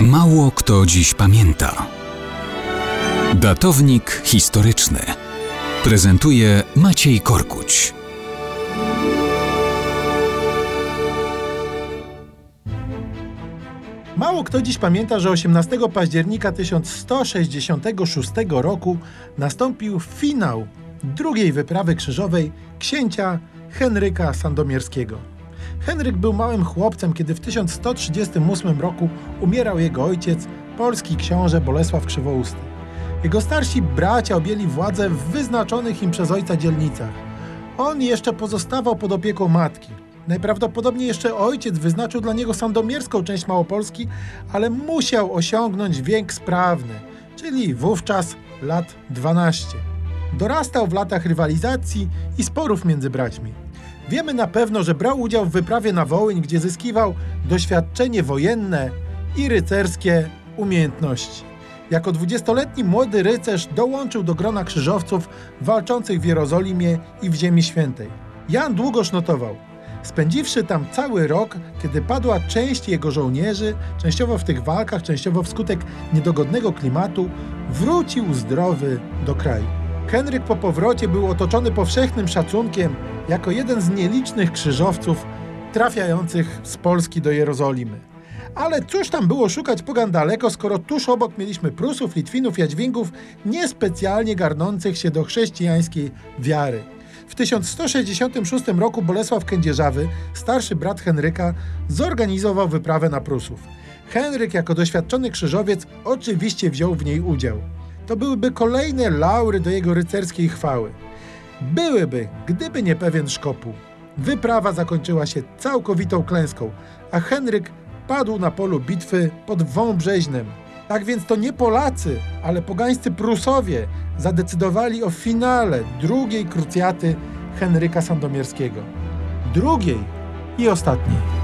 Mało kto dziś pamięta. Datownik historyczny prezentuje Maciej Korkuć. Mało kto dziś pamięta, że 18 października 1166 roku nastąpił finał drugiej wyprawy krzyżowej księcia Henryka Sandomierskiego. Henryk był małym chłopcem, kiedy w 1138 roku umierał jego ojciec, polski książę Bolesław Krzywousty. Jego starsi bracia objęli władzę w wyznaczonych im przez ojca dzielnicach. On jeszcze pozostawał pod opieką matki. Najprawdopodobniej jeszcze ojciec wyznaczył dla niego sandomierską część Małopolski, ale musiał osiągnąć wiek sprawny, czyli wówczas lat 12. Dorastał w latach rywalizacji i sporów między braćmi. Wiemy na pewno, że brał udział w wyprawie na Wołyń, gdzie zyskiwał doświadczenie wojenne i rycerskie umiejętności. Jako dwudziestoletni młody rycerz dołączył do grona krzyżowców walczących w Jerozolimie i w Ziemi Świętej. Jan długoż notował. Spędziwszy tam cały rok, kiedy padła część jego żołnierzy, częściowo w tych walkach, częściowo wskutek niedogodnego klimatu, wrócił zdrowy do kraju. Henryk po powrocie był otoczony powszechnym szacunkiem jako jeden z nielicznych krzyżowców trafiających z Polski do Jerozolimy. Ale cóż tam było szukać pogan daleko, skoro tuż obok mieliśmy Prusów, Litwinów, Jadźwingów, niespecjalnie garnących się do chrześcijańskiej wiary. W 1166 roku Bolesław Kędzierzawy, starszy brat Henryka, zorganizował wyprawę na Prusów. Henryk jako doświadczony krzyżowiec oczywiście wziął w niej udział. To byłyby kolejne laury do jego rycerskiej chwały. Byłyby, gdyby nie pewien szkopuł. Wyprawa zakończyła się całkowitą klęską, a Henryk padł na polu bitwy pod Wąbrzeźnem. Tak więc to nie Polacy, ale pogańscy Prusowie zadecydowali o finale drugiej krucjaty Henryka Sandomierskiego. Drugiej i ostatniej.